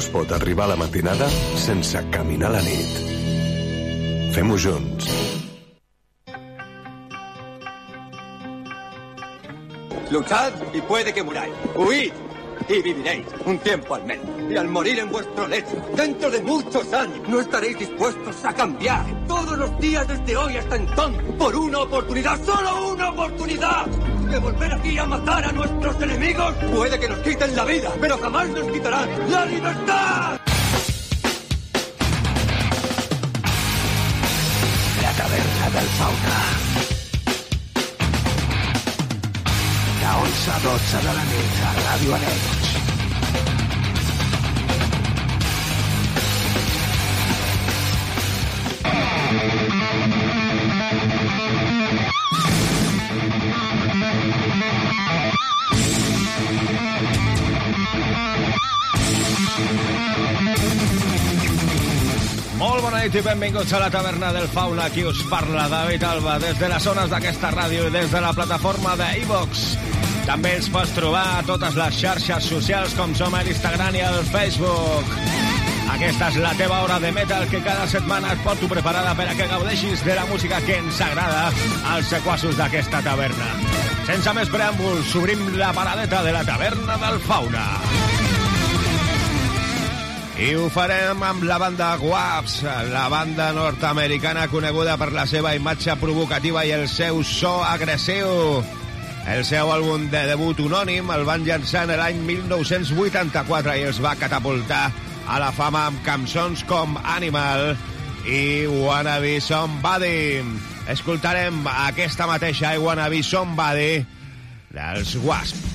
Es pot arribar a la matinada sense caminar la nit. Fem-ho junts. Luchad y puede que muráis. Huid y viviréis un tiempo al menos. Y al morir en vuestro lecho, dentro de muchos años, no estaréis dispuestos a cambiar. Todos los días desde hoy hasta entonces, por una oportunidad, solo una oportunidad, de volver aquí a matar a nuestros enemigos. Puede que nos quiten la vida, pero jamás nos quitarán la libertad. La taverna del fauna. De 11 a 12 de la nit a Ràdio nit i benvinguts a la taverna del Fauna. Aquí us parla David Alba des de les zones d'aquesta ràdio i des de la plataforma de iVox. També ens pots trobar a totes les xarxes socials com som a l'Instagram i al Facebook. Aquesta és la teva hora de metal que cada setmana et porto preparada per a que gaudeixis de la música que ens agrada als sequassos d'aquesta taverna. Sense més preàmbuls, obrim la paradeta de la taverna del Fauna. I ho farem amb la banda Guaps, la banda nord-americana coneguda per la seva imatge provocativa i el seu so agressiu. El seu àlbum de debut unònim el van llançar en l'any 1984 i els va catapultar a la fama amb cançons com Animal i Wanna Be Somebody. Escoltarem aquesta mateixa I Wanna Be Somebody dels Wasp.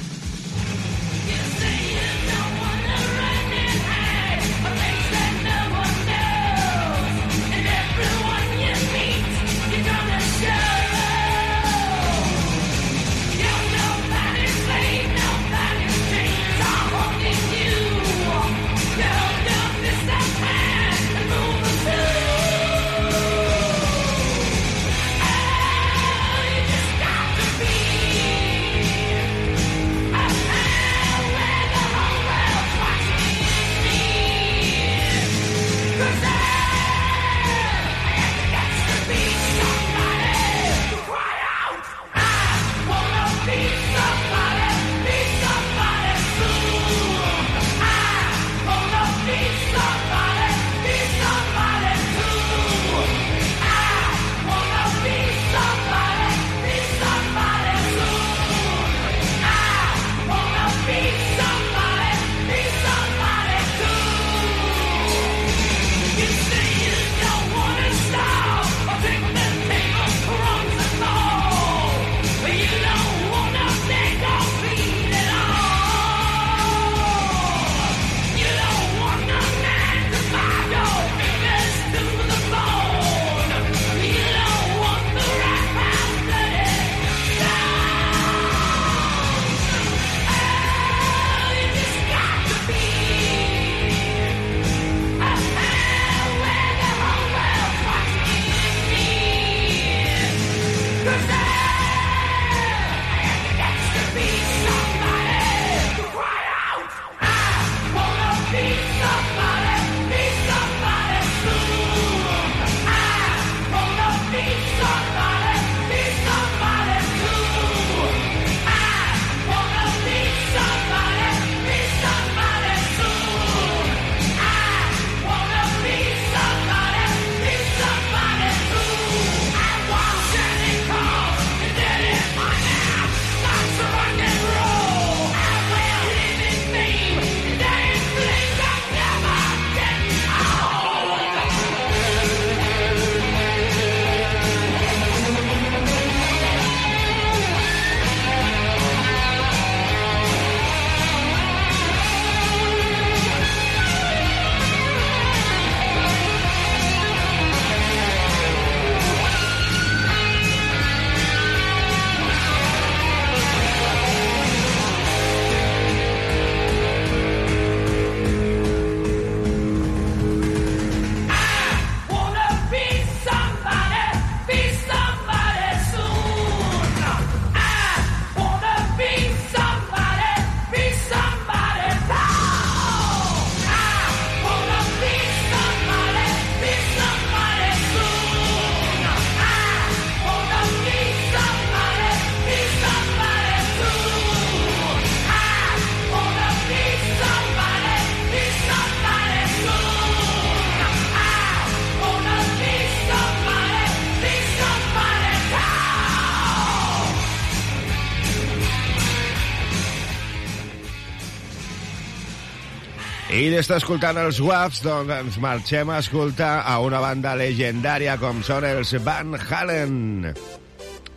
I d'estar escoltant els Waps, doncs ens marxem a escoltar a una banda legendària com són els Van Halen.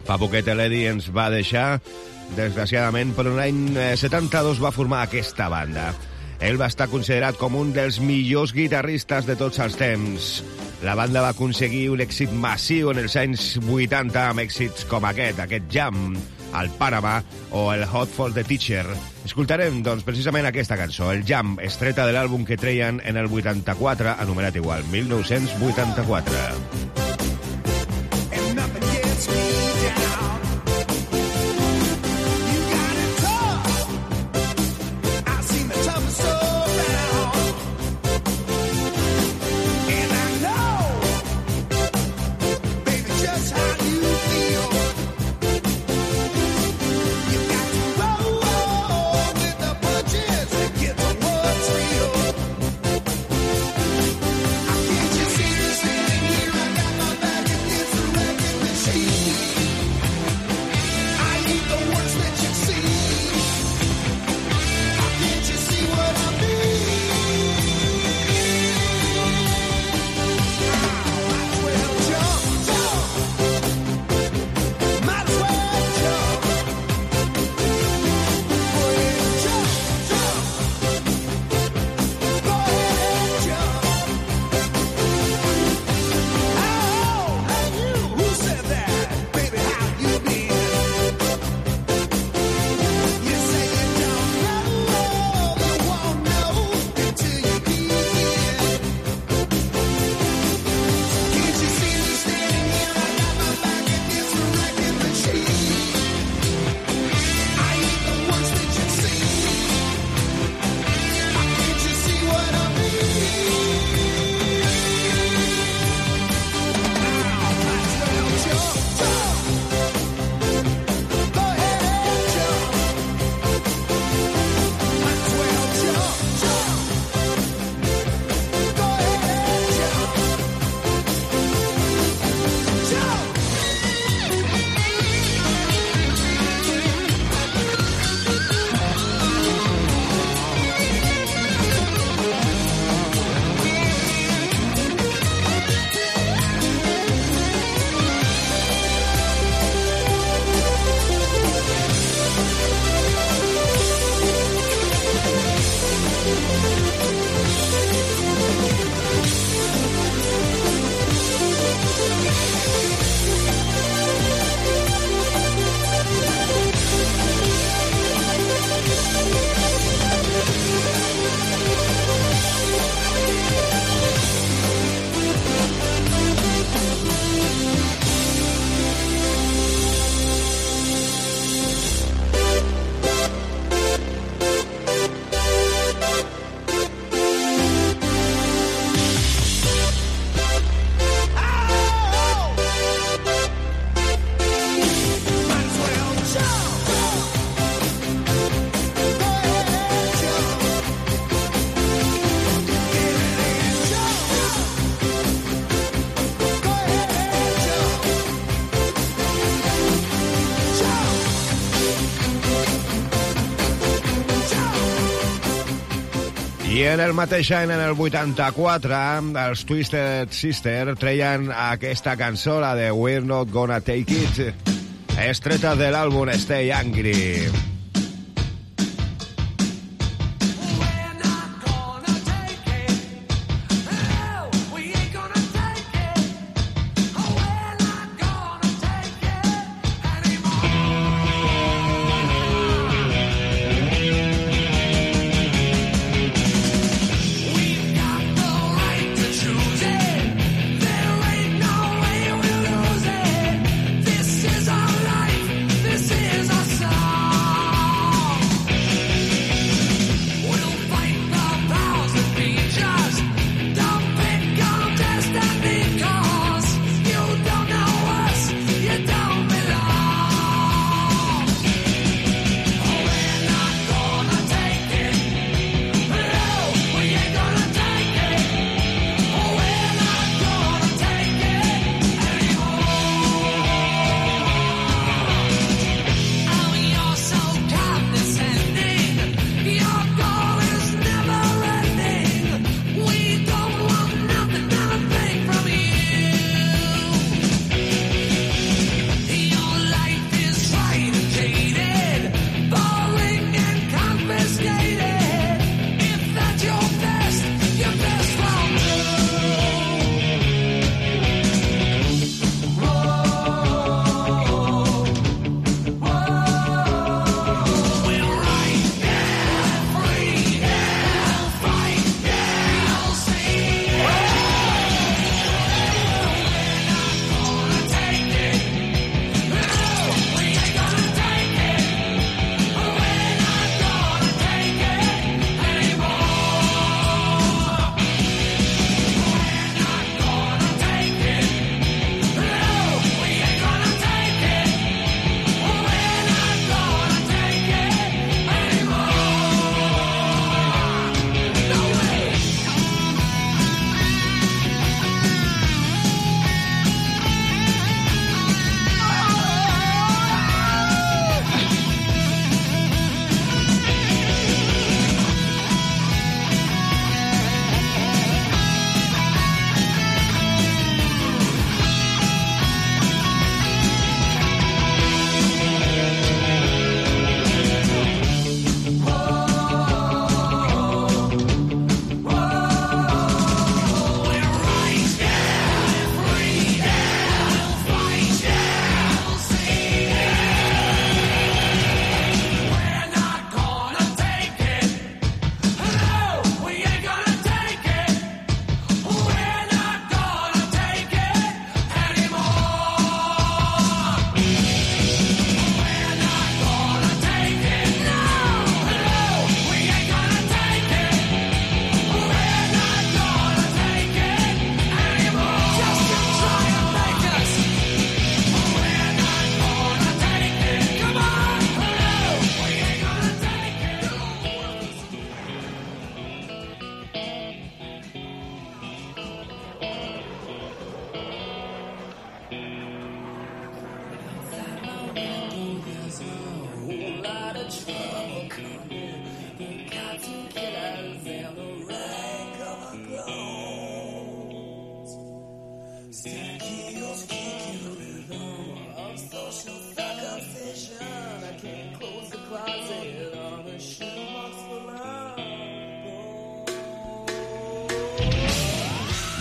Fa poquet l'Eddie ens va deixar, desgraciadament, però l'any 72 va formar aquesta banda. Ell va estar considerat com un dels millors guitarristes de tots els temps. La banda va aconseguir un èxit massiu en els anys 80 amb èxits com aquest, aquest Jam, el Panama o el Hot for the Teacher. Escoltarem, doncs, precisament aquesta cançó, el Jam, estreta de l'àlbum que treien en el 84, anomenat igual, 1984. En el mateix any, en el 84, els Twisted Sister treien aquesta cançó, la de We're Not Gonna Take It, estreta de l'àlbum Stay Angry.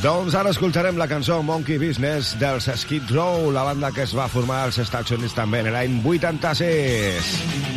Doncs ara escoltarem la cançó Monkey Business dels Skid Row, la banda que es va formar als Estats Units també en l'any 86.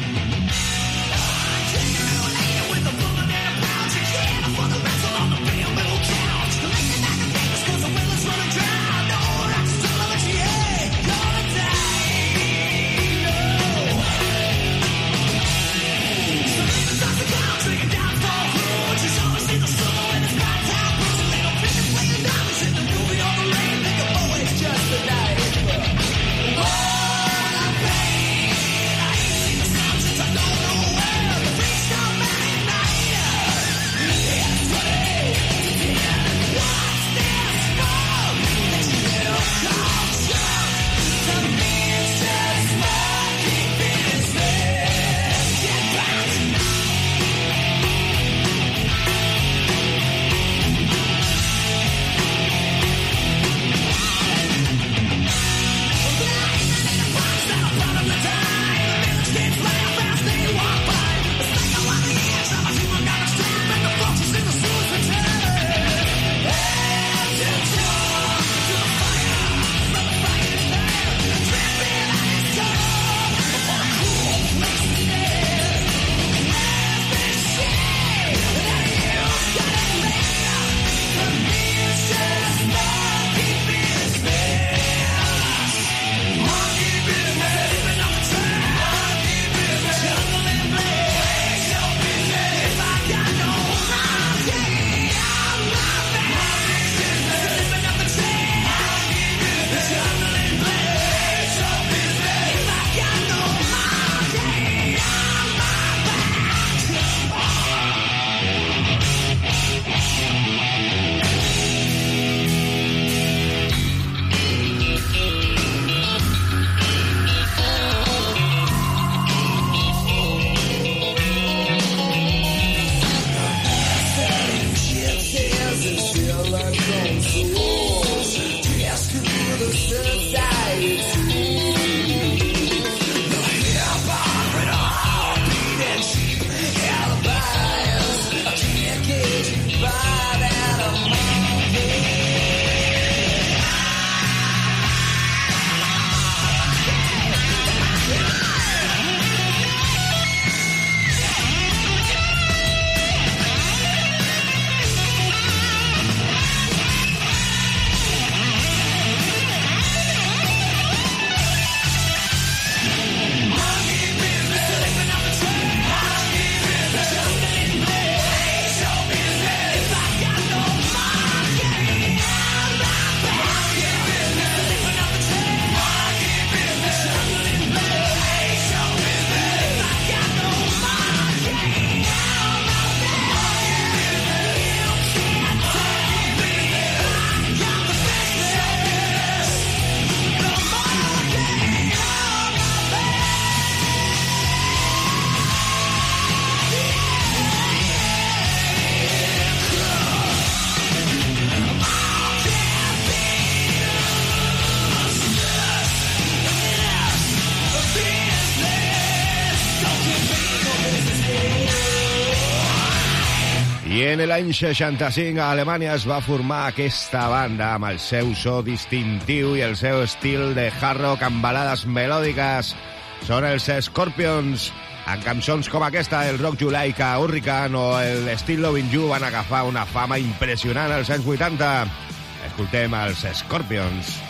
En l'any 65 a Alemanya es va formar aquesta banda amb el seu so distintiu i el seu estil de hard rock amb balades melòdiques. Són els Scorpions. En cançons com aquesta, el Rock Julica, Hurricane o el Still Loving You van agafar una fama impressionant als anys 80. Escoltem els Scorpions.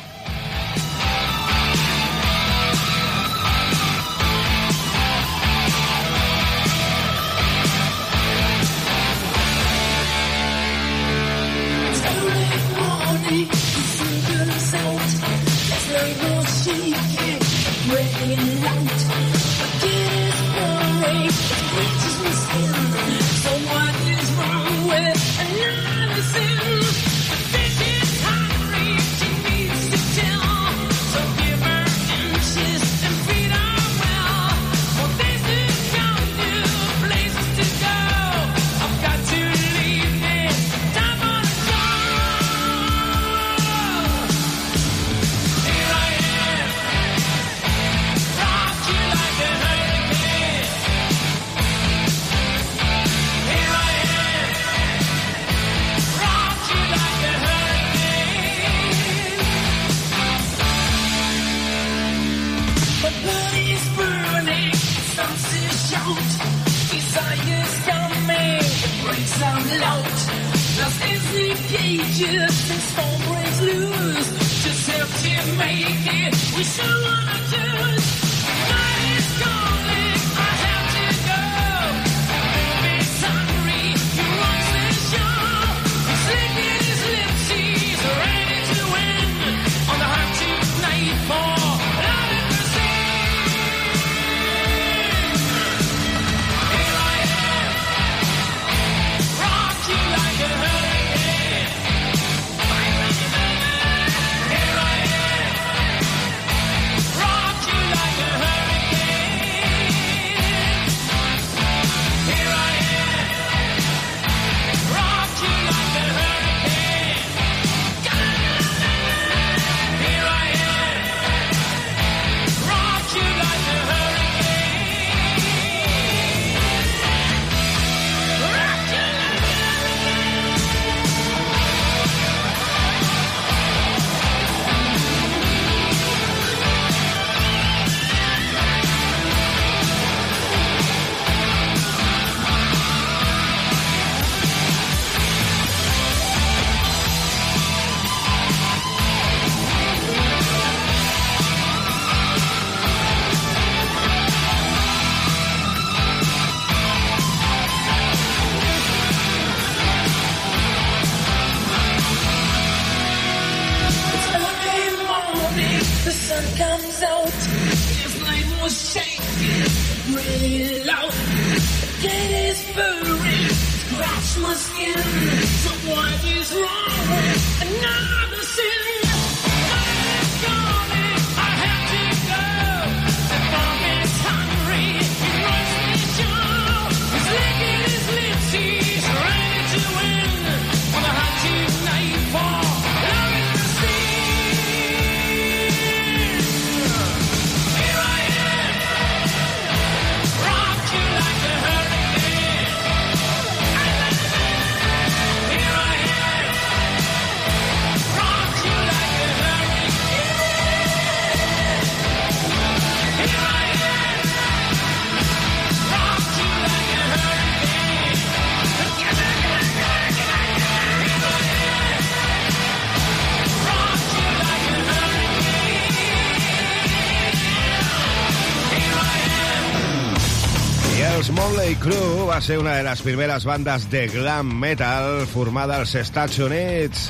Ser una de les primeres bandes de glam metal formada als Estats Units.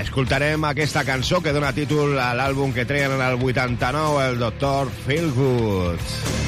Escoltarem aquesta cançó que dona títol a l'àlbum que treien en el 89, el Dr. Feelgood. I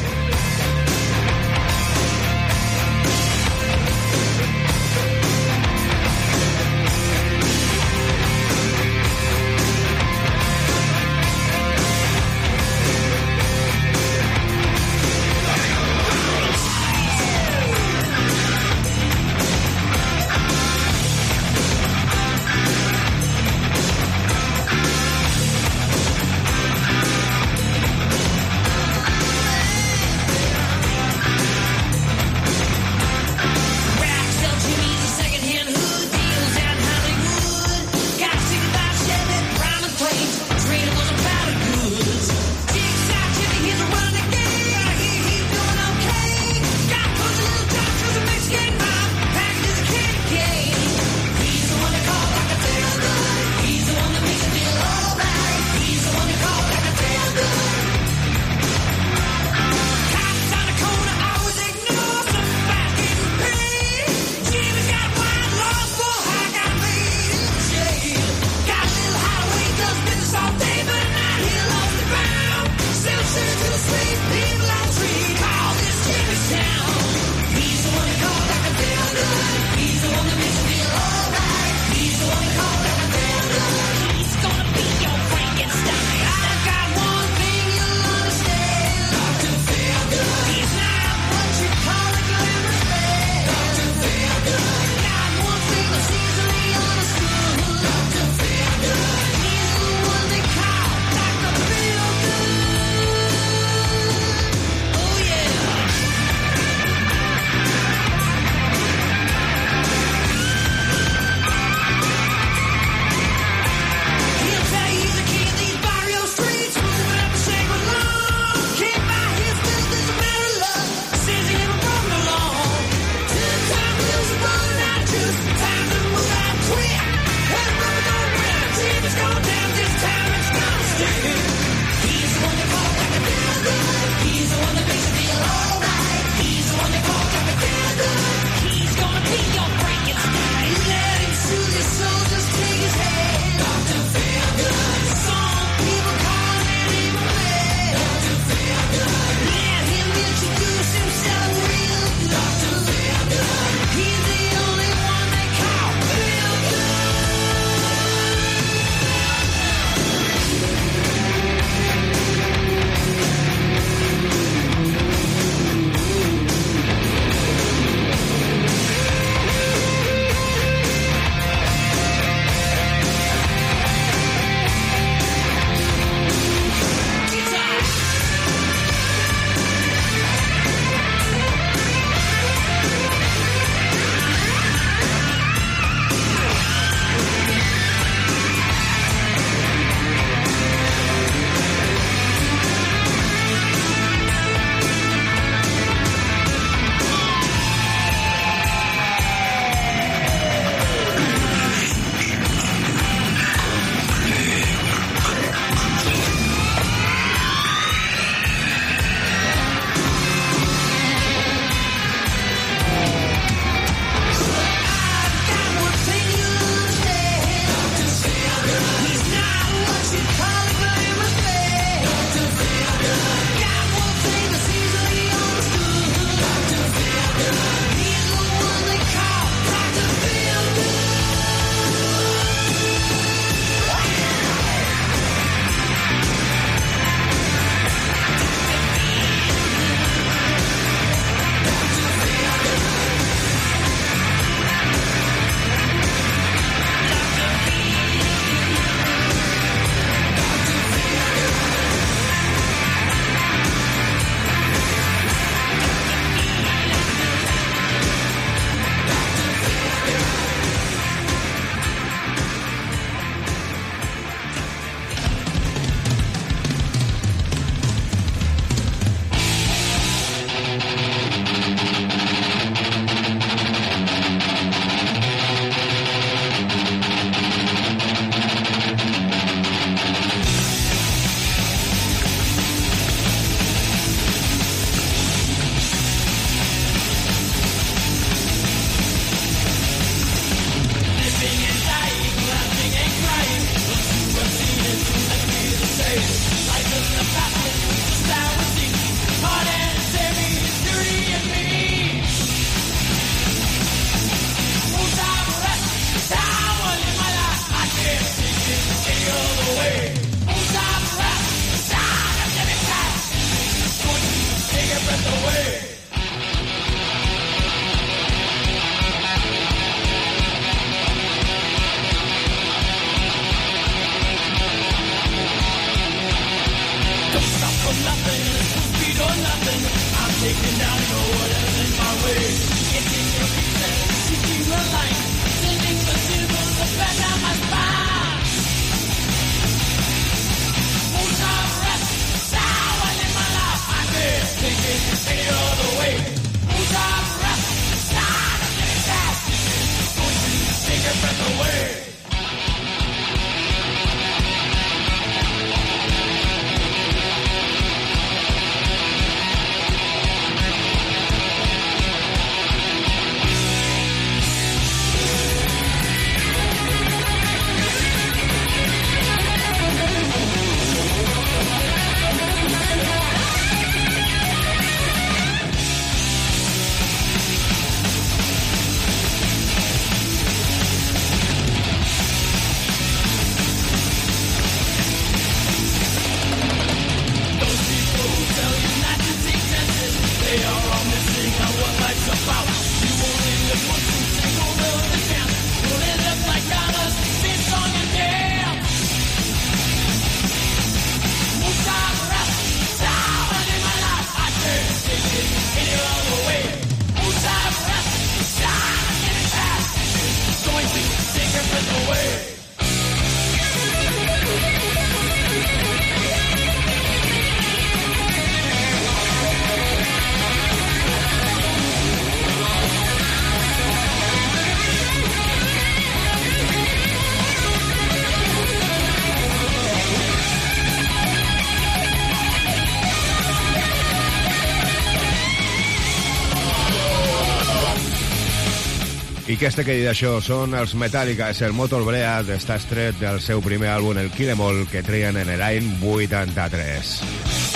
què este que dit això són els Metallica, el Motor Breath, està estret del seu primer àlbum, el Kill Em All, que treien en l'any 83.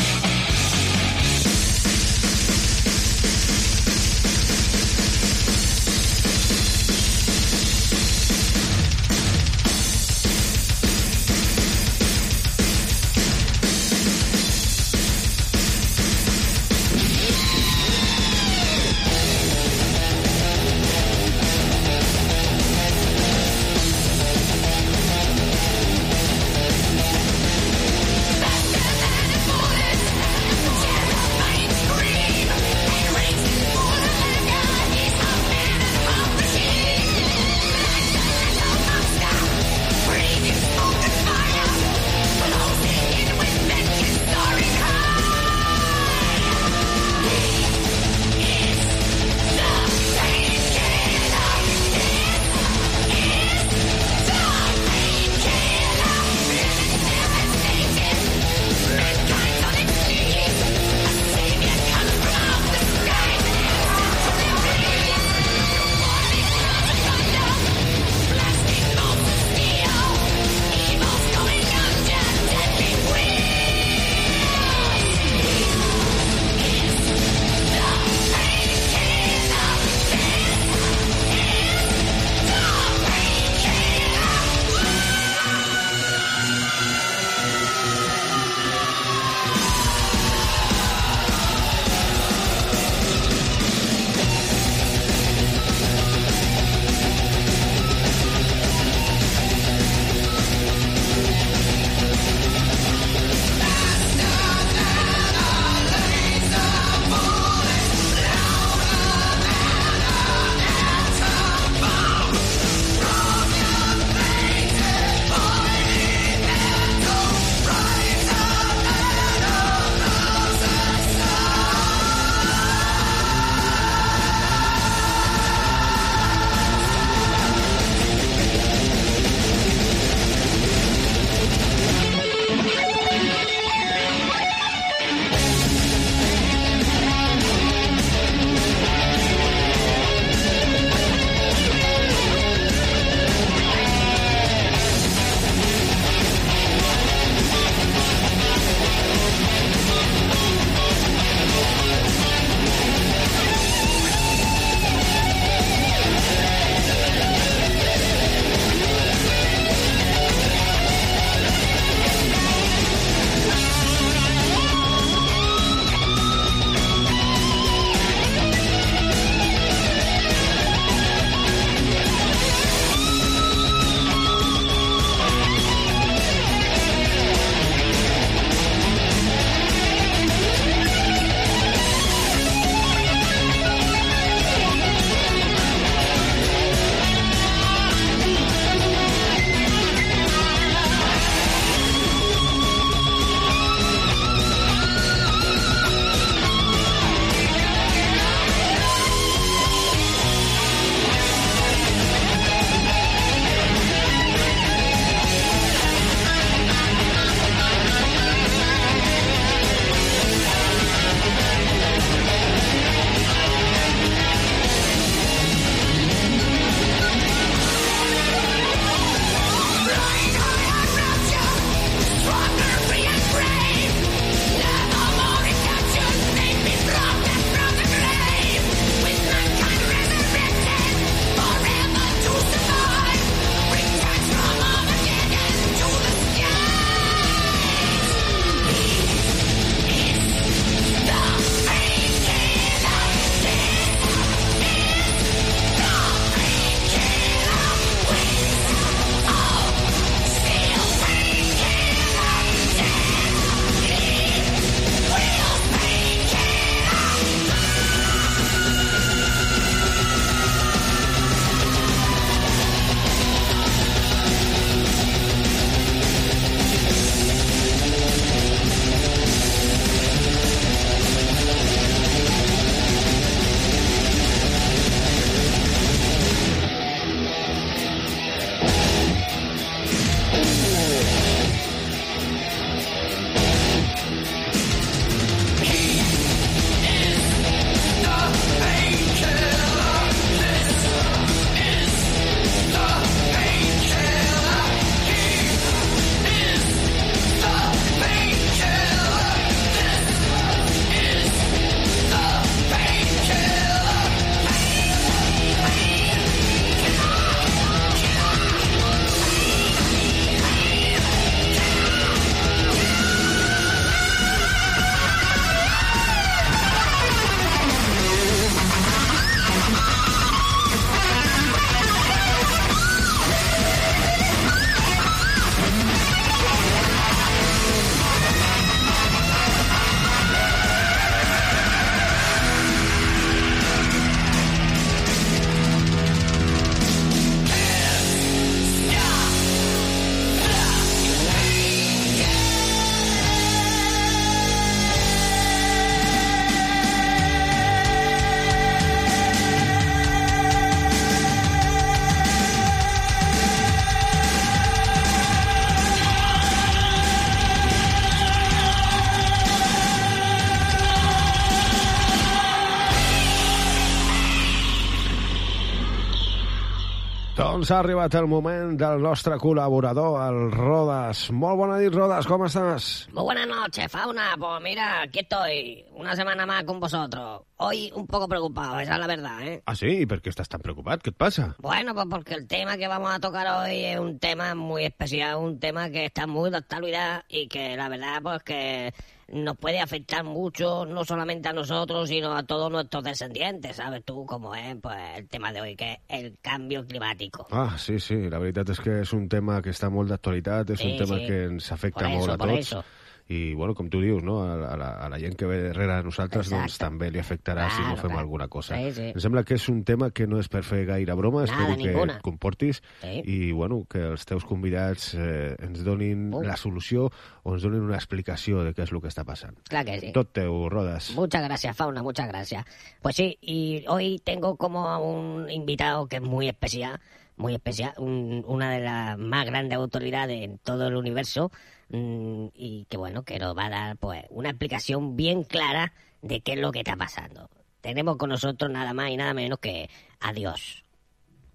Ha arribat el moment del nostre col·laborador, el Rodas. Molt bona nit, Rodas, com estàs? Muy buenas noches, Fauna. Pues mira, aquí estoy, una semana más con vosotros. Hoy un poco preocupado, esa es la verdad, ¿eh? Ah, sí? I per què estàs tan preocupat? Què et passa? Bueno, pues porque el tema que vamos a tocar hoy es un tema muy especial, un tema que está muy de actualidad y que la verdad, pues que nos puede afectar mucho, no solamente a nosotros, sino a todos nuestros descendientes, ¿sabes tú cómo es? Pues el tema de hoy, que es el cambio climático. Ah, sí, sí, la veritat és que és un tema que està molt d'actualitat, és Sí, un tema sí. que ens afecta Por molt a por tots. eso. I, bueno, com tu dius, no? a, a, la, a la gent que ve darrere de nosaltres Exacte. doncs, també li afectarà si no Claro, fem claro. alguna cosa. Sí, sí. Em sembla que és un tema que no és per fer gaire broma, Nada, espero que ninguna. et comportis Sí. i bueno, que els teus convidats eh, ens donin Uh. la solució o ens donin una explicació de què és el que està passant. Claro que sí. Tot teu, Rodas. Muchas gracias, Fauna, muchas gracias. Pues sí, y hoy tengo como a un invitado que es muy especial, muy especial, un- una de las más grandes autoridades en todo el universo, mm, y que bueno, que nos va a dar pues una explicación bien clara de qué es lo que está pasando. Tenemos con nosotros nada más y nada menos que a Dios.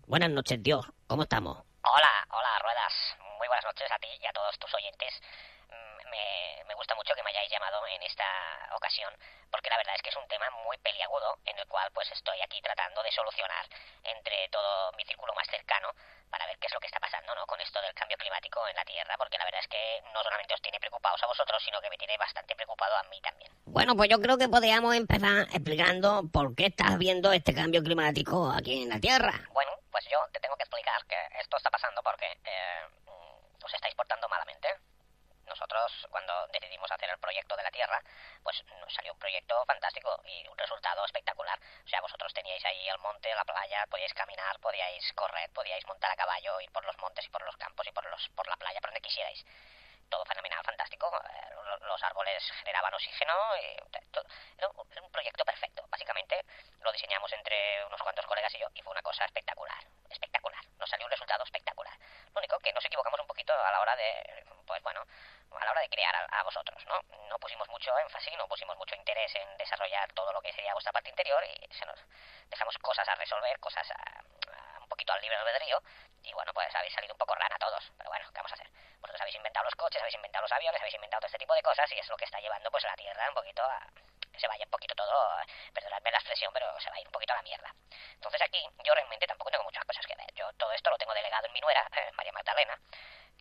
Buenas noches, Dios. ¿Cómo estamos? Hola, hola, Ruedas. Muy buenas noches a ti y a todos tus oyentes. Me, me gusta mucho que me hayáis llamado en esta ocasión, porque la verdad es que es un tema muy peliagudo en el cual pues estoy aquí tratando de solucionar entre todo mi círculo más cercano para ver qué es lo que está pasando ¿no? con esto del cambio climático en la Tierra, porque la verdad es que no solamente os tiene preocupados a vosotros, sino que me tiene bastante preocupado a mí también. Bueno, pues yo creo que podríamos empezar explicando por qué estás viendo este cambio climático aquí en la Tierra. Bueno, pues yo te tengo que explicar que esto está pasando porque eh, os estáis portando malamente. Nosotros, cuando decidimos hacer el proyecto de la Tierra, pues nos salió un proyecto fantástico y un resultado espectacular. O sea, vosotros teníais ahí el monte, la playa, podíais caminar, podíais correr, podíais montar a caballo, ir por los montes y por los campos y por, los, por la playa, por donde quisierais. Todo fenomenal, fantástico. eh, lo- Los árboles generaban oxígeno. Y te- to- era un proyecto perfecto. Básicamente lo diseñamos entre unos cuantos colegas y yo y fue una cosa espectacular. Espectacular. Nos salió un resultado espectacular. Lo único que nos equivocamos un poquito a la hora de, pues bueno, a la hora de crear a, vosotros, ¿no? No pusimos mucho énfasis, no pusimos mucho interés en desarrollar todo lo que sería vuestra parte interior y se nos dejamos cosas a resolver, cosas a un poquito al libre albedrío y bueno, pues habéis salido un poco rana todos, pero bueno, ¿qué vamos a hacer? Vosotros habéis inventado los coches, habéis inventado los aviones, habéis inventado todo este tipo de cosas y es lo que está llevando pues a la Tierra un poquito a... se vaya un poquito todo, perdonadme la expresión, pero se va a ir un poquito a la mierda. Entonces aquí yo realmente tampoco tengo muchas cosas que ver. Yo todo esto lo tengo delegado en mi nuera, eh, María Magdalena,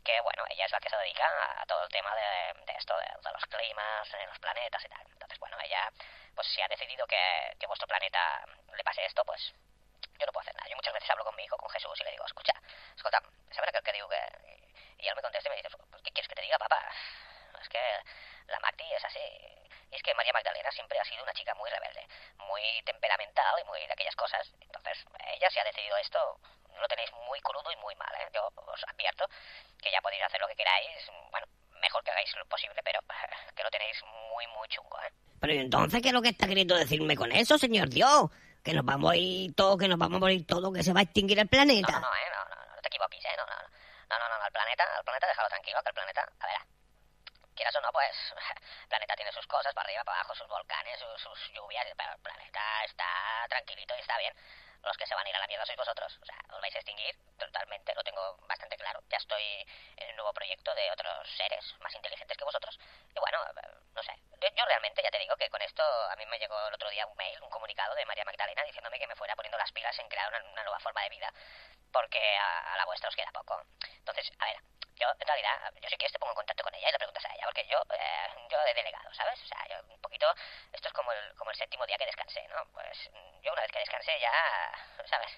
que bueno, ella es la que se dedica a todo el tema de, de esto, de, de los climas, de los planetas y tal. Entonces, bueno, ella, pues si ha decidido que, que vuestro planeta le pase esto, pues yo no puedo hacer nada. Yo muchas veces hablo con mi hijo, con Jesús, y le digo, escucha, escolta, ¿sabes aquel que digo que...? Y él me contesta y me dice, pues, ¿qué quieres que te diga, papá? Es que la Magdi es así. Y es que María Magdalena siempre ha sido una chica muy rebelde, muy temperamental y muy de aquellas cosas. Entonces, ella si ha decidido esto, lo tenéis muy crudo y muy mal, ¿eh? Yo os advierto que ya podéis hacer lo que queráis, bueno, mejor que hagáis lo posible, pero que lo tenéis muy, muy chungo, ¿eh? Pero ¿y entonces, ¿qué es lo que está queriendo decirme con eso, señor Dios? Que nos vamos a ir todos, que nos vamos a morir todos, que se va a extinguir el No, planeta. no, no, ¿eh? No, no, no te equivoques, ¿eh? No, no, no, no, no, no, el planeta, el planeta déjalo tranquilo, que el planeta, a ver, quieras o no, pues, el planeta tiene sus cosas, para arriba, para abajo, sus volcanes, sus, sus lluvias, pero el planeta está tranquilito y está bien. Los que se van a ir a la mierda sois vosotros, o sea, os vais a extinguir totalmente, lo tengo bastante claro. Ya estoy en un nuevo proyecto de otros seres más inteligentes que vosotros. Y bueno, no sé, yo, realmente ya te digo que con esto a mí me llegó el otro día un mail, un comunicado de María Magdalena diciéndome que me fuera poniendo las pilas en crear una, una nueva forma de vida, porque a, a la vuestra os queda poco. Entonces, a ver, yo en realidad, yo si quieres te pongo en contacto con ella y le preguntas a ella, porque yo, eh, yo he delegado, ¿sabes? O sea, yo un poquito, esto es como el, como el séptimo día que descansé, ¿no? Pues yo una vez que descansé ya, ¿sabes?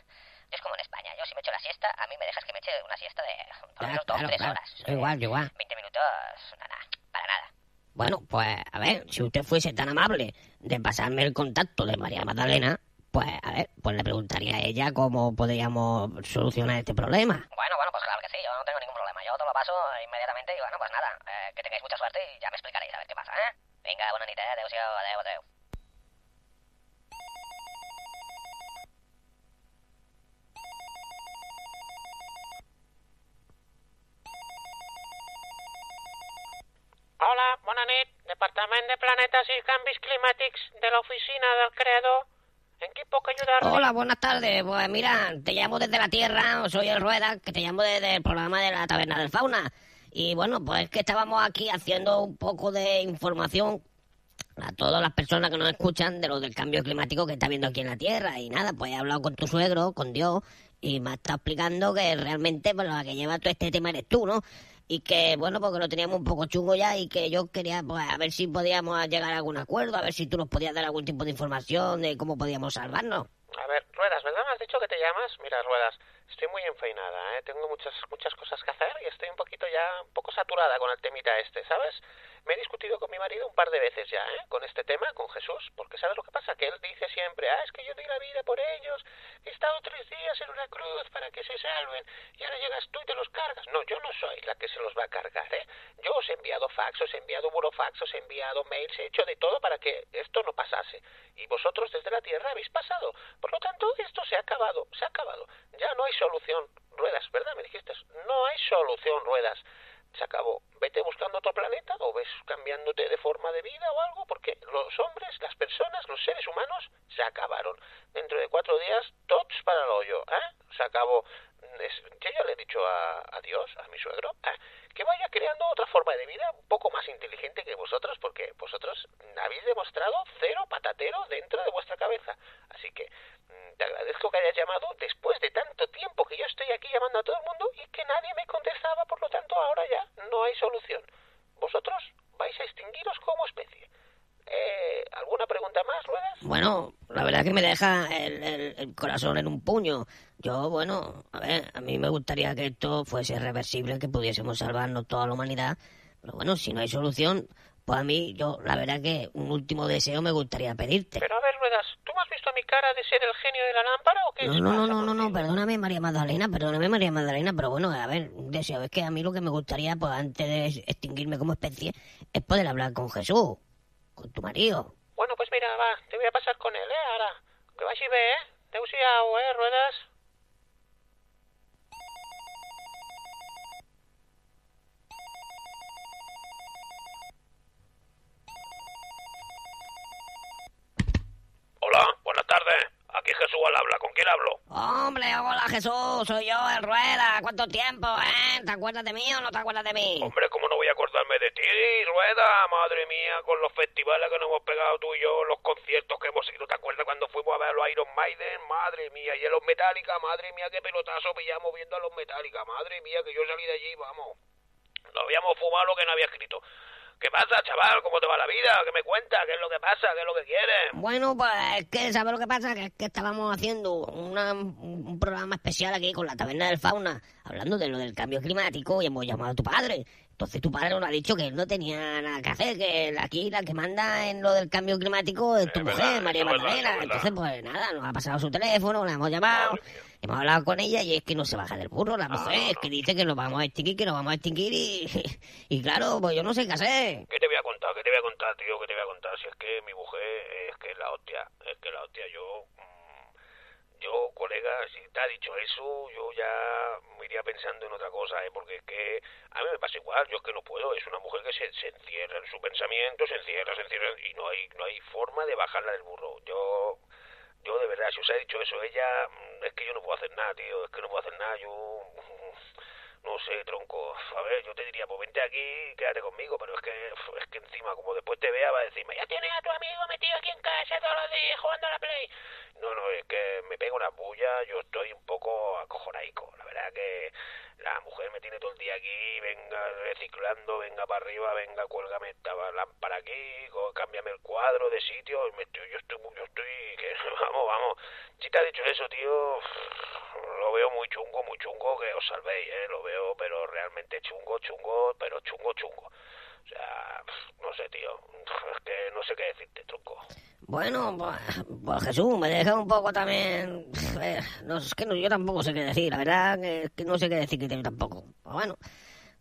Yo es como en España, yo si me echo la siesta, a mí me dejas que me eche una siesta de por lo menos dos, claro, tres claro. horas. Yo igual, yo igual. 20 minutos, nada, para nada. Bueno, pues, a ver, si usted fuese tan amable de pasarme el contacto de María Magdalena, pues, a ver, pues le preguntaría a ella cómo podríamos solucionar este problema. Bueno, bueno, pues claro que sí, yo no tengo ningún problema. Yo te lo paso inmediatamente y bueno, pues nada, eh, que tengáis mucha suerte y ya me explicaréis a ver qué pasa, ¿eh? Venga, buena nit, eh? Adéu, adéu. Bona nit. Departament de Planetes i Canvis Climàtics de l'Oficina del Creador. ¿En qué puedo? Hola, buenas tardes. Pues mira, te llamo desde la Tierra, soy el Rueda, que te llamo desde el programa de la Taberna del Fauna. Y bueno, pues es que estábamos aquí haciendo un poco de información a todas las personas que nos escuchan de lo del cambio climático que está habiendo aquí en la Tierra. Y nada, pues he hablado con tu suegro, con Dios, y me ha estado explicando que realmente pues, la que lleva todo este tema eres tú, ¿no? Y que, bueno, porque lo teníamos un poco chungo ya y que yo quería, pues, a ver si podíamos llegar a algún acuerdo, a ver si tú nos podías dar algún tipo de información de cómo podíamos salvarnos. A ver, Ruedas, ¿verdad has dicho que te llamas? Mira, Ruedas, estoy muy enfeinada, ¿eh? Tengo muchas, muchas cosas que hacer y estoy un poquito ya, un poco saturada con el temita este, ¿sabes? Me he discutido con mi marido un par de veces ya, ¿eh? Con este tema, con Jesús, porque ¿sabes lo que pasa? Que él dice siempre, ah, es que yo doy la vida por ellos, he estado tres días en una cruz para que se salven, y ahora llegas tú y te los cargas. No, yo no soy la que se los va a cargar, ¿eh? Yo os he enviado fax, os he enviado burofax, os he enviado mails, he hecho de todo para que esto no pasase. Y vosotros desde la Tierra habéis pasado. Por lo tanto, esto se ha acabado, se ha acabado. Ya no hay solución. Ruedas, ¿verdad? Me dijiste. No hay solución, Ruedas se acabó. Vete buscando otro planeta o ves cambiándote de forma de vida o algo, porque los hombres, las personas, los seres humanos se acabaron. Dentro de cuatro días, tots para el hoyo, ¿eh? Se acabó. Yo ya le he dicho a, Dios, a mi suegro, ¿eh? que vaya creando otra forma de vida un poco más inteligente que vosotros, porque vosotros habéis demostrado cero patatero dentro de vuestra cabeza. Así que te agradezco que hayas llamado después de tanto tiempo que yo estoy aquí llamando a todo el mundo y que nadie me contestaba, por lo tanto ahora ya no hay solución. Vosotros vais a extinguiros como especie. Eh, ¿Alguna pregunta más, Ruedas? Bueno, la verdad que me deja el, corazón en un puño. Yo, bueno, a ver, a mí me gustaría que esto fuese reversible, que pudiésemos salvarnos toda la humanidad. Pero bueno, si no hay solución, pues a mí, yo, la verdad que un último deseo me gustaría pedirte. Pero a ver, Ruedas, ¿tú me has visto mi cara de ser el genio de la lámpara o qué? No, no, no, no, no, no, perdóname, María Magdalena, perdóname, María Magdalena, pero bueno, a ver, deseo es que a mí lo que me gustaría, pues antes de extinguirme como especie, es poder hablar con Jesús con tu marido. Bueno, pues mira, va, te voy a pasar con él, ¿eh? Ahora, que vas y ve, ¿eh? Te usado, ¿eh? Ruedas. Hola, buenas tardes. Aquí Jesús al habla. ¿Con quién hablo? Hombre, hola Jesús, soy yo, el Rueda. ¿Cuánto tiempo, eh? ¿Te acuerdas de mí o no te acuerdas de mí? Hombre, ¿cómo no voy a acordarme de ti, Rueda? Madre mía, con los festivales que nos hemos pegado tú y yo, los conciertos que hemos ido. ¿Te acuerdas cuando fuimos a ver a los Iron Maiden? Madre mía, y a los Metallica, madre mía, qué pelotazo pillamos viendo a los Metallica. Madre mía, que yo salí de allí, vamos. No habíamos fumado lo que no había escrito. ¿Qué pasa, chaval? ¿Cómo te va la vida? ¿Qué me cuentas? ¿Qué es lo que pasa? ¿Qué es lo que quieres? Bueno, pues es que, ¿sabes lo que pasa? Que es que estábamos haciendo un programa especial aquí con la Taberna del Fauna, hablando de lo del cambio climático y hemos llamado a tu padre. Entonces tu padre nos ha dicho que él no tenía nada que hacer, que aquí la que manda en lo del cambio climático es tu mujer, María Magdalena. Entonces, pues nada, nos ha pasado su teléfono, la hemos llamado, hemos hablado con ella y es que no se baja del burro la mujer, es que dice que nos vamos a extinguir, que nos vamos a extinguir y, y claro, pues yo no sé qué hacer. ¿Qué te voy a contar? ¿Qué te voy a contar, tío? ¿Qué te voy a contar? Si es que mi mujer es que es la hostia, es que la hostia, yo yo, colega, si te ha dicho eso, yo ya me iría pensando en otra cosa, ¿eh? porque es que a mí me pasa igual, yo es que no puedo, es una mujer que se, se encierra en su pensamiento, se encierra, se encierra, y no hay, no hay forma de bajarla del burro. Yo, yo de verdad, si os ha dicho eso ella, mm, es que yo no puedo hacer nada, tío, es que no puedo hacer nada, yo no sé, tronco, a ver, yo te diría, pues vente aquí y quédate conmigo, pero es que, es que encima, como después te vea, va a decirme, ya tienes a tu amigo metido aquí en casa todos los días jugando a la Play. No, no, es que me pego una bulla, yo estoy un poco acojonaico, la verdad que la mujer me tiene todo el día aquí, venga reciclando, venga para arriba, venga, cuélgame esta lámpara aquí, cámbiame el cuadro de sitio, me estoy, yo estoy, yo estoy, que, vamos, vamos, si te ha dicho eso, tío, lo veo muy chungo, muy chungo que os salvéis, ¿eh? lo veo, pero realmente chungo, chungo, pero chungo, chungo. O sea, no sé, tío, es que no sé qué decirte, truco. Bueno, pues, pues, Jesús, me deja un poco también... Eh, no, es que no, yo tampoco sé qué decir, la verdad que, que no sé qué decir que tampoco. Pues bueno,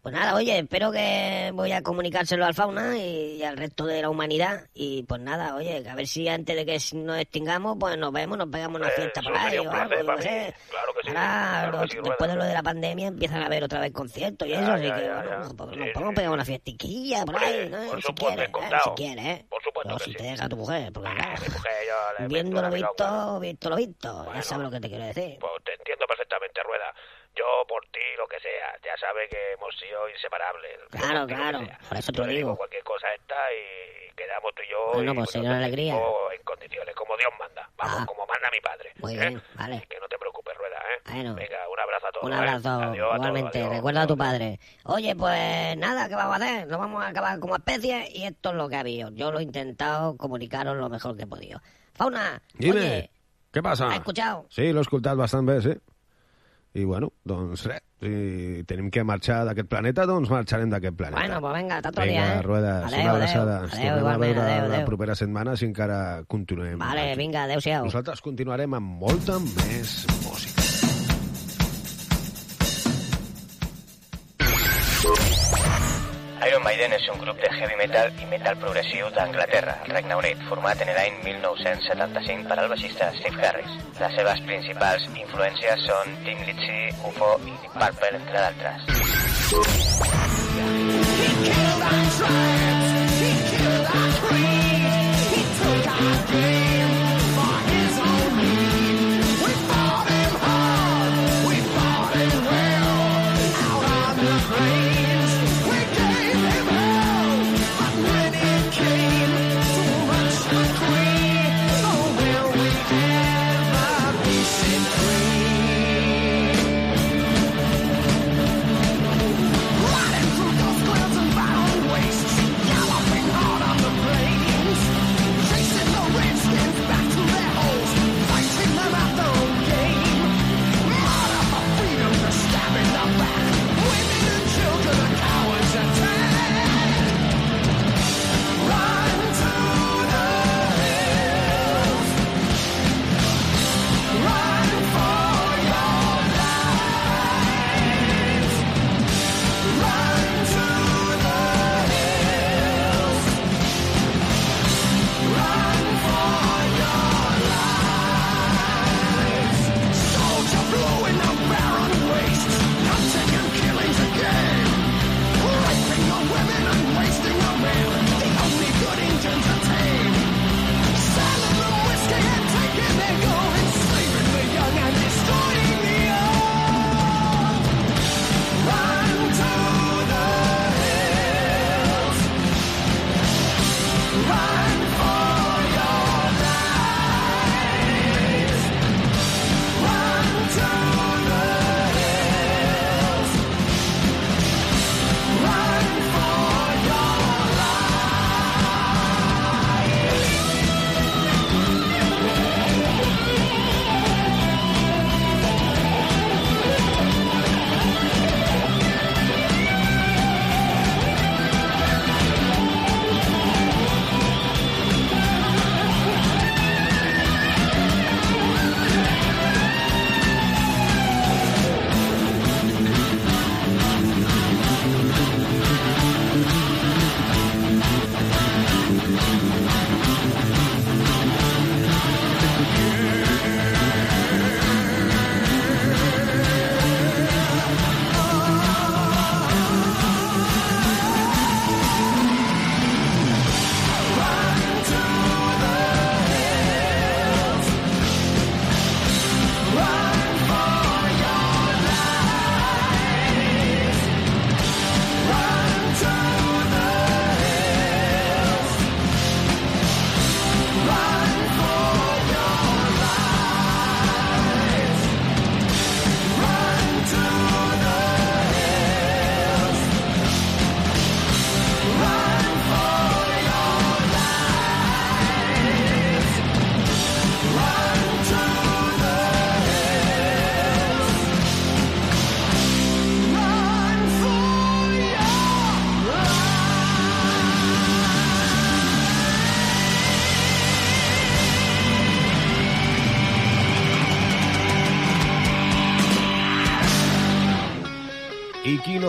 Pues nada, oye, espero que voy a comunicárselo al fauna y, al resto de la humanidad. Y pues nada, oye, a ver si antes de que nos extingamos, pues nos vemos, nos pegamos una Eh, fiesta por ahí o algo, mí. sé. Claro que sí, Ahora, claro que lo- sí, después de lo de la pandemia, empiezan a haber otra vez conciertos y Ya, eso, así que ya, bueno, ya. pues, Sí, nos podemos sí. pegar una fiestiquilla por ahí, ¿no? por si quieres, ¿eh? si quieres, ¿eh? Por supuesto Pero si te deja tu mujer, porque Ah, claro, mi mujer, yo le viendo lo visto, visto lo visto, ya sabes lo que te quiero decir. Pues te entiendo perfectamente, Rueda. Yo por ti, lo que sea. Ya sabes que hemos sido inseparables. Claro, lo claro, por eso te lo digo. cualquier cosa esta y quedamos tú y yo. Bueno, y pues, señor nosotros Alegría. En condiciones, como Dios manda. Vamos, Ah. como manda mi padre. Muy ¿eh? bien, vale. Que no te preocupes, Rueda, ¿eh? Bueno. Venga, un abrazo a todos. Un ¿eh? abrazo, Adiós a todos, igualmente. adiós. Recuerda a tu padre. Oye, pues nada, ¿qué vamos a hacer? Nos vamos a acabar como especie y esto es lo que ha habido. Yo lo he intentado comunicaros lo mejor que he podido. Fauna, Dime, oye, què passa? ¿has escuchado? Sí, l'he escoltat bastant bé, sí. I bueno, doncs res, si tenim que marxar d'aquest planeta, doncs marxarem d'aquest planeta. Bueno, pues venga, otro Vinga, día, ¿eh? Ruedas, Adeu, una adeu. abraçada. Ens Adeu, tornem a veure adeu, la adeu. propera setmana si encara continuem. Vale, aquí. vinga, adeu-siau. Nosaltres continuarem amb molta més música. Iron Maiden és un grup de heavy metal i metal progressiu d'Anglaterra, Regne Unit, format en l'any 1975 per al baixista Steve Harris. Les seves principals influències són Tim Lizzy, UFO i Deep Purple, entre d'altres. Riding through those clouds and barren wastes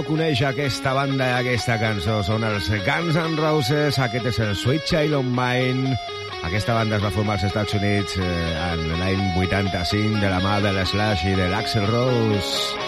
coneix aquesta banda i aquesta cançó? Són els Guns N' Roses, aquest és el Sweet Child of Mine. Aquesta banda es va formar als Estats Units eh, en l'any 85 de la mà de l'Slash i de l'Axel Rose.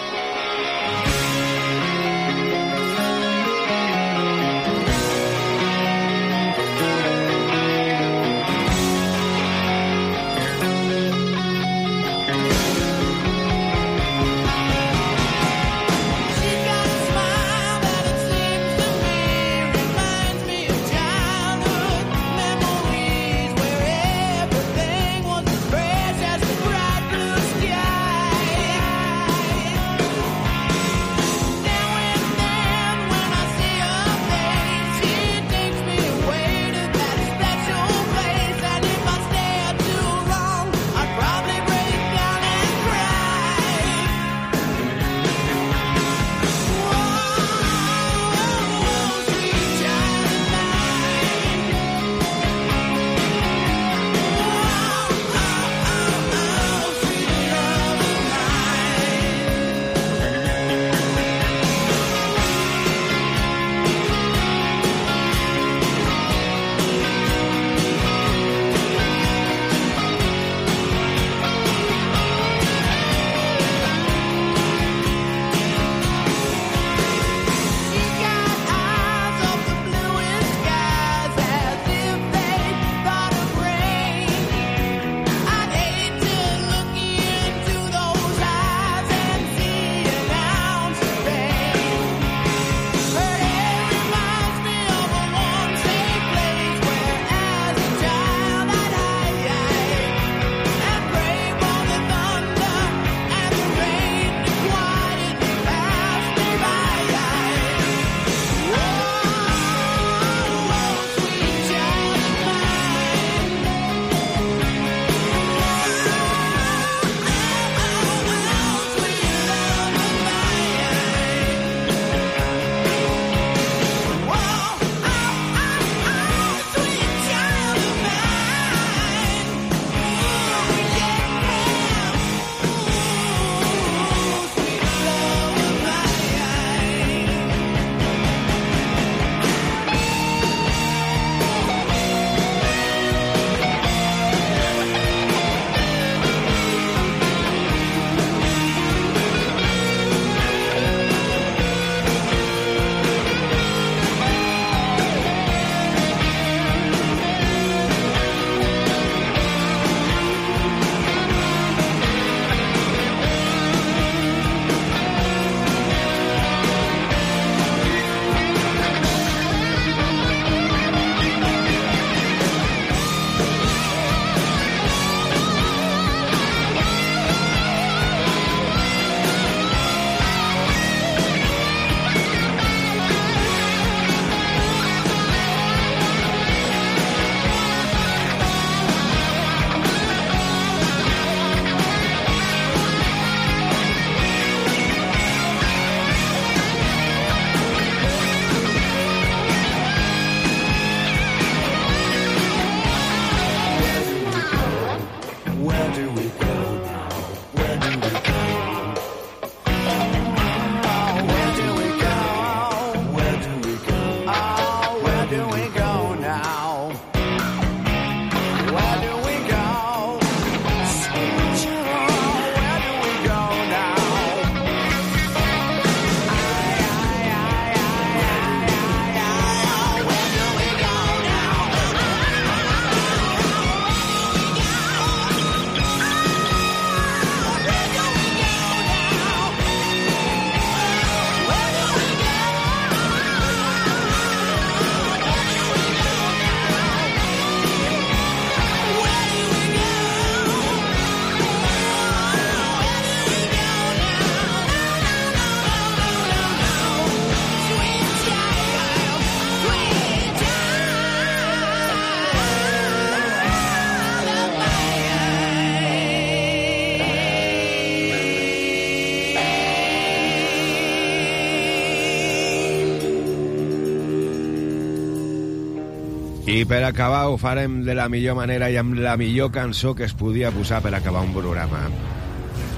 I per acabar ho farem de la millor manera i amb la millor cançó que es podia posar per acabar un programa.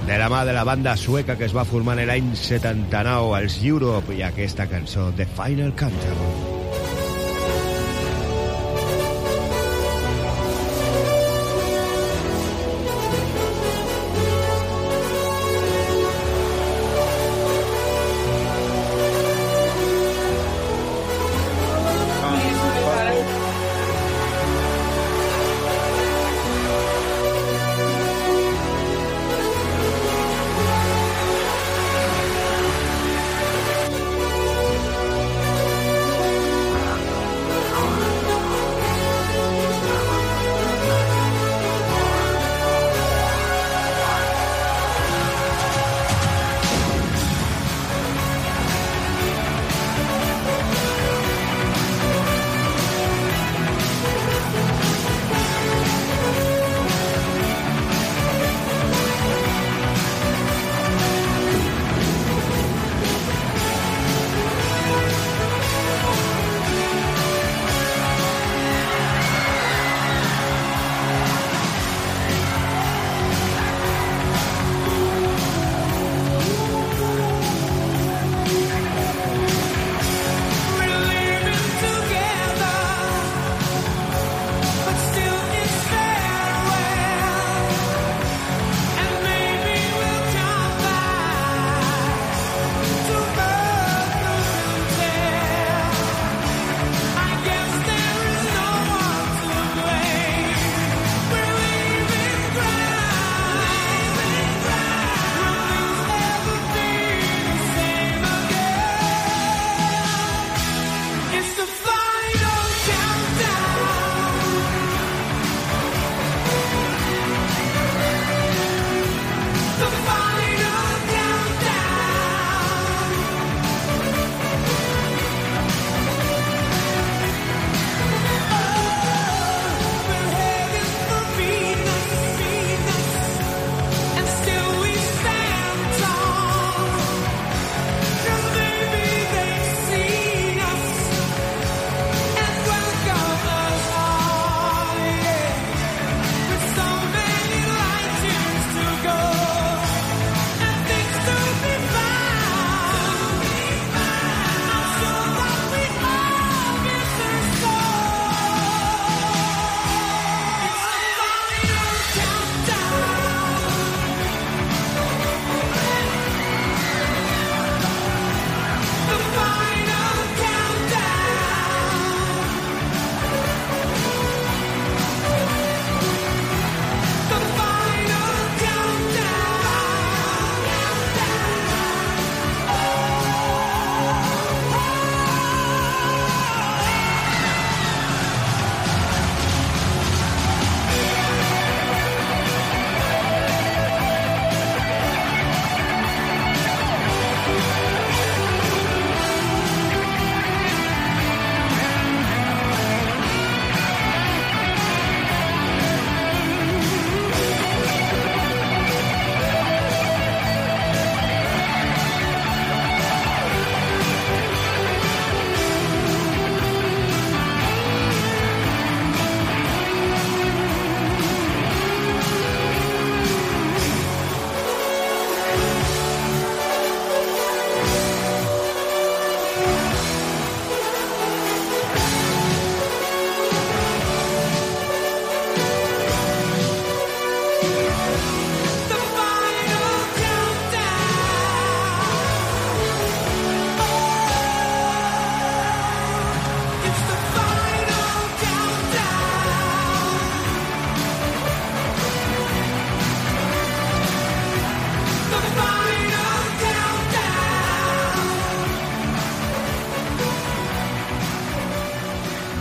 de la mà de la banda sueca que es va formar l'any 79, els Europe, i aquesta cançó, The Final Countdown.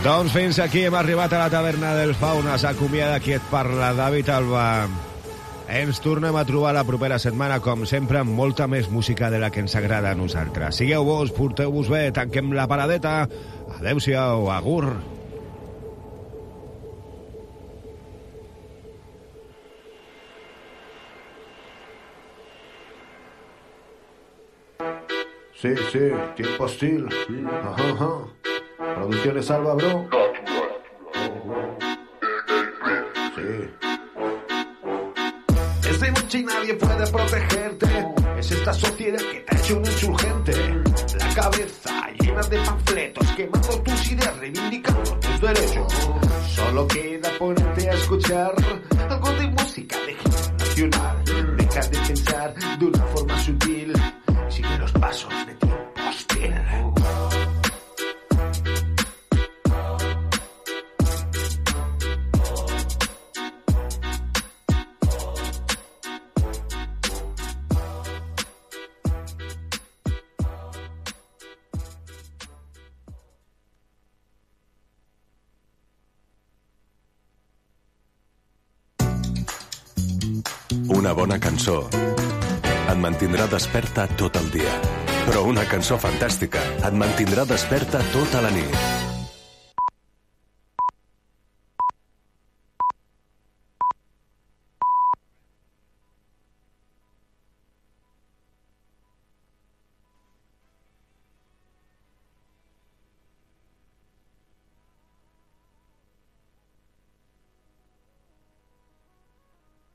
Doncs fins aquí hem arribat a la taverna del Fauna. S'acomiada qui et parla, David Alba. Ens tornem a trobar la propera setmana, com sempre, amb molta més música de la que ens agrada a nosaltres. Sigueu-vos, porteu-vos bé, tanquem la paradeta. Adéu-siau, agur. Sí, sí, tiempo hostil. Ajá, ajá. Producciones Salva, bro. Sí. de noche y nadie puede protegerte. Es esta sociedad que te ha hecho un insurgente. La cabeza llena de panfletos, quemando tus ideas, reivindicando tus derechos. Solo queda ponerte a escuchar algo de música de nacional. Deja de pensar de una forma sutil. Sigue los pasos de tiempo hostil. Una bona cançó et mantindrà desperta tot el dia. Però una cançó fantàstica et mantindrà desperta tota la nit.